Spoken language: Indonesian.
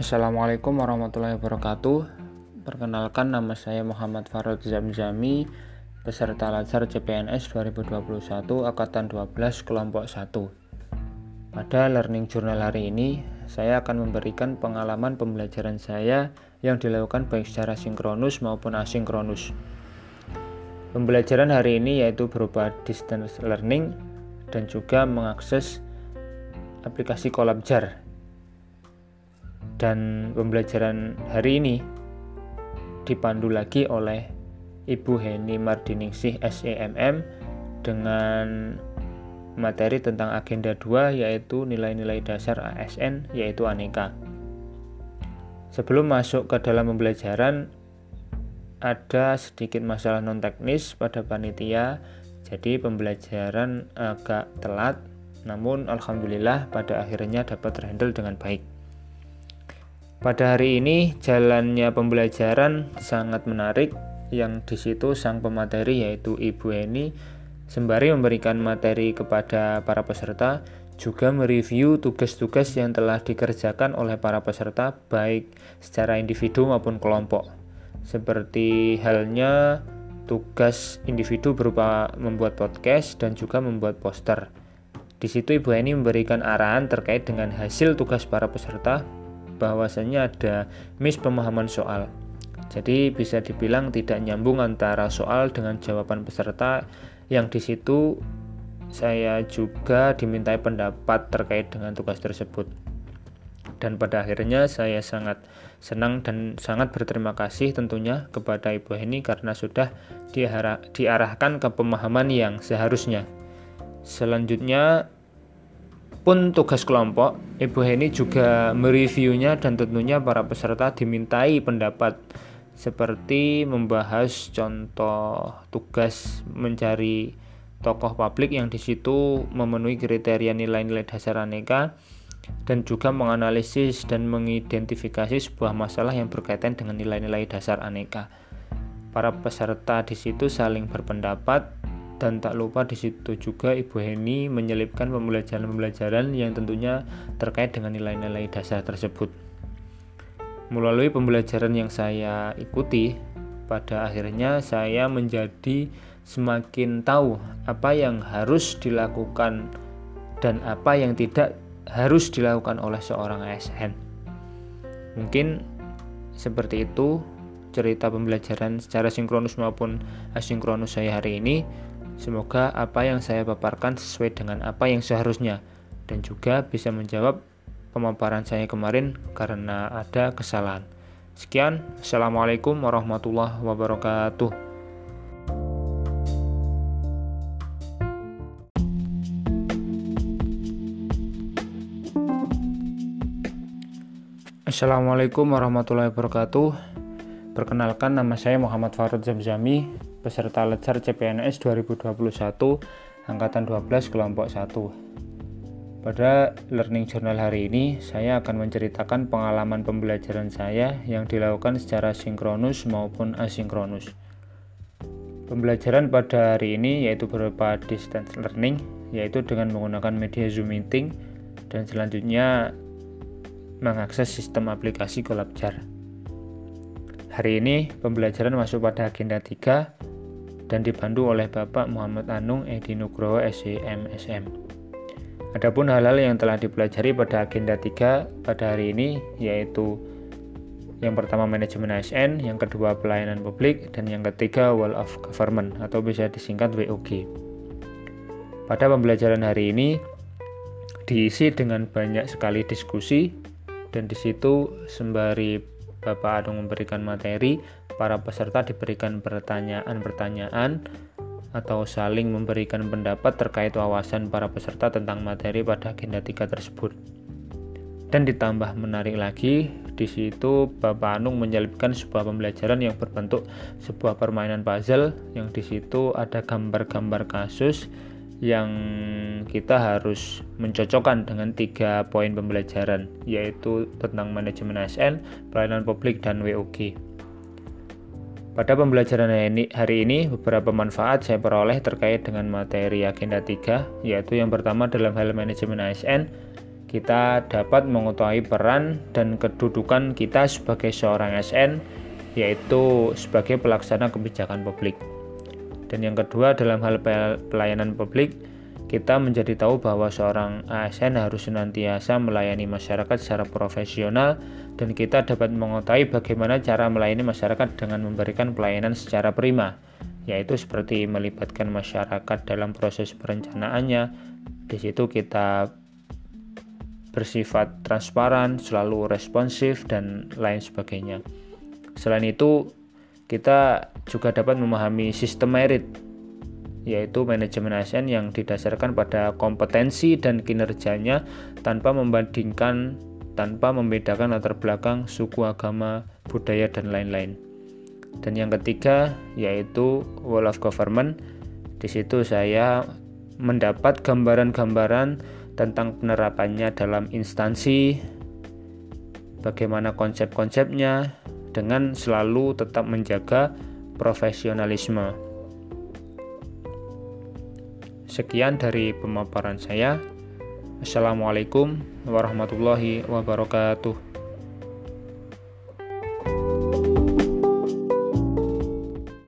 Assalamualaikum warahmatullahi wabarakatuh. Perkenalkan nama saya Muhammad Farod Zamzami, peserta Lazar CPNS 2021 Angkatan 12 kelompok 1. Pada learning journal hari ini, saya akan memberikan pengalaman pembelajaran saya yang dilakukan baik secara sinkronus maupun asinkronus. Pembelajaran hari ini yaitu berupa distance learning dan juga mengakses aplikasi Kolabjar dan pembelajaran hari ini dipandu lagi oleh Ibu Heni Mardiningsih SEMM dengan materi tentang agenda 2 yaitu nilai-nilai dasar ASN yaitu aneka. Sebelum masuk ke dalam pembelajaran ada sedikit masalah non teknis pada panitia jadi pembelajaran agak telat namun alhamdulillah pada akhirnya dapat terhandle dengan baik. Pada hari ini jalannya pembelajaran sangat menarik yang di situ sang pemateri yaitu Ibu Eni sembari memberikan materi kepada para peserta juga mereview tugas-tugas yang telah dikerjakan oleh para peserta baik secara individu maupun kelompok. Seperti halnya tugas individu berupa membuat podcast dan juga membuat poster. Di situ Ibu Eni memberikan arahan terkait dengan hasil tugas para peserta bahwasanya ada miss pemahaman soal. Jadi bisa dibilang tidak nyambung antara soal dengan jawaban peserta yang di situ saya juga dimintai pendapat terkait dengan tugas tersebut. Dan pada akhirnya saya sangat senang dan sangat berterima kasih tentunya kepada Ibu Heni karena sudah diarahkan ke pemahaman yang seharusnya. Selanjutnya pun tugas kelompok, Ibu Heni juga mereviewnya dan tentunya para peserta dimintai pendapat seperti membahas contoh tugas mencari tokoh publik yang di situ memenuhi kriteria nilai-nilai dasar aneka dan juga menganalisis dan mengidentifikasi sebuah masalah yang berkaitan dengan nilai-nilai dasar aneka. Para peserta di situ saling berpendapat dan tak lupa di situ juga Ibu Heni menyelipkan pembelajaran-pembelajaran yang tentunya terkait dengan nilai-nilai dasar tersebut. Melalui pembelajaran yang saya ikuti, pada akhirnya saya menjadi semakin tahu apa yang harus dilakukan dan apa yang tidak harus dilakukan oleh seorang ASN. Mungkin seperti itu cerita pembelajaran secara sinkronus maupun asinkronus saya hari ini. Semoga apa yang saya paparkan sesuai dengan apa yang seharusnya dan juga bisa menjawab pemaparan saya kemarin karena ada kesalahan. Sekian, Assalamualaikum warahmatullahi wabarakatuh. Assalamualaikum warahmatullahi wabarakatuh. Perkenalkan nama saya Muhammad Farud Zamzami, peserta Lejar CPNS 2021 angkatan 12 kelompok 1. Pada learning journal hari ini, saya akan menceritakan pengalaman pembelajaran saya yang dilakukan secara sinkronus maupun asinkronus. Pembelajaran pada hari ini yaitu berupa distance learning, yaitu dengan menggunakan media Zoom meeting dan selanjutnya mengakses sistem aplikasi Kolabjar. Hari ini pembelajaran masuk pada agenda 3 dan dibantu oleh Bapak Muhammad Anung Edi Nugroho SEM SM. Adapun hal-hal yang telah dipelajari pada agenda 3 pada hari ini yaitu yang pertama manajemen ASN, yang kedua pelayanan publik, dan yang ketiga Wall of Government atau bisa disingkat WOG. Pada pembelajaran hari ini diisi dengan banyak sekali diskusi dan di situ sembari Bapak Anung memberikan materi para peserta diberikan pertanyaan-pertanyaan atau saling memberikan pendapat terkait wawasan para peserta tentang materi pada agenda 3 tersebut. Dan ditambah menarik lagi, di situ Bapak Anung menyelipkan sebuah pembelajaran yang berbentuk sebuah permainan puzzle yang di situ ada gambar-gambar kasus yang kita harus mencocokkan dengan tiga poin pembelajaran yaitu tentang manajemen ASN, pelayanan publik, dan WOG. Pada pembelajaran hari ini, beberapa manfaat saya peroleh terkait dengan materi agenda 3, yaitu yang pertama dalam hal manajemen ASN, kita dapat mengetahui peran dan kedudukan kita sebagai seorang SN, yaitu sebagai pelaksana kebijakan publik. Dan yang kedua, dalam hal pelayanan publik, kita menjadi tahu bahwa seorang ASN harus senantiasa melayani masyarakat secara profesional dan kita dapat mengetahui bagaimana cara melayani masyarakat dengan memberikan pelayanan secara prima, yaitu seperti melibatkan masyarakat dalam proses perencanaannya. Di situ kita bersifat transparan, selalu responsif dan lain sebagainya. Selain itu, kita juga dapat memahami sistem merit yaitu manajemen ASN yang didasarkan pada kompetensi dan kinerjanya tanpa membandingkan tanpa membedakan latar belakang, suku, agama, budaya dan lain-lain. Dan yang ketiga yaitu wall of government. Di situ saya mendapat gambaran-gambaran tentang penerapannya dalam instansi, bagaimana konsep-konsepnya dengan selalu tetap menjaga profesionalisme. Sekian dari pemaparan saya. Assalamualaikum warahmatullahi wabarakatuh.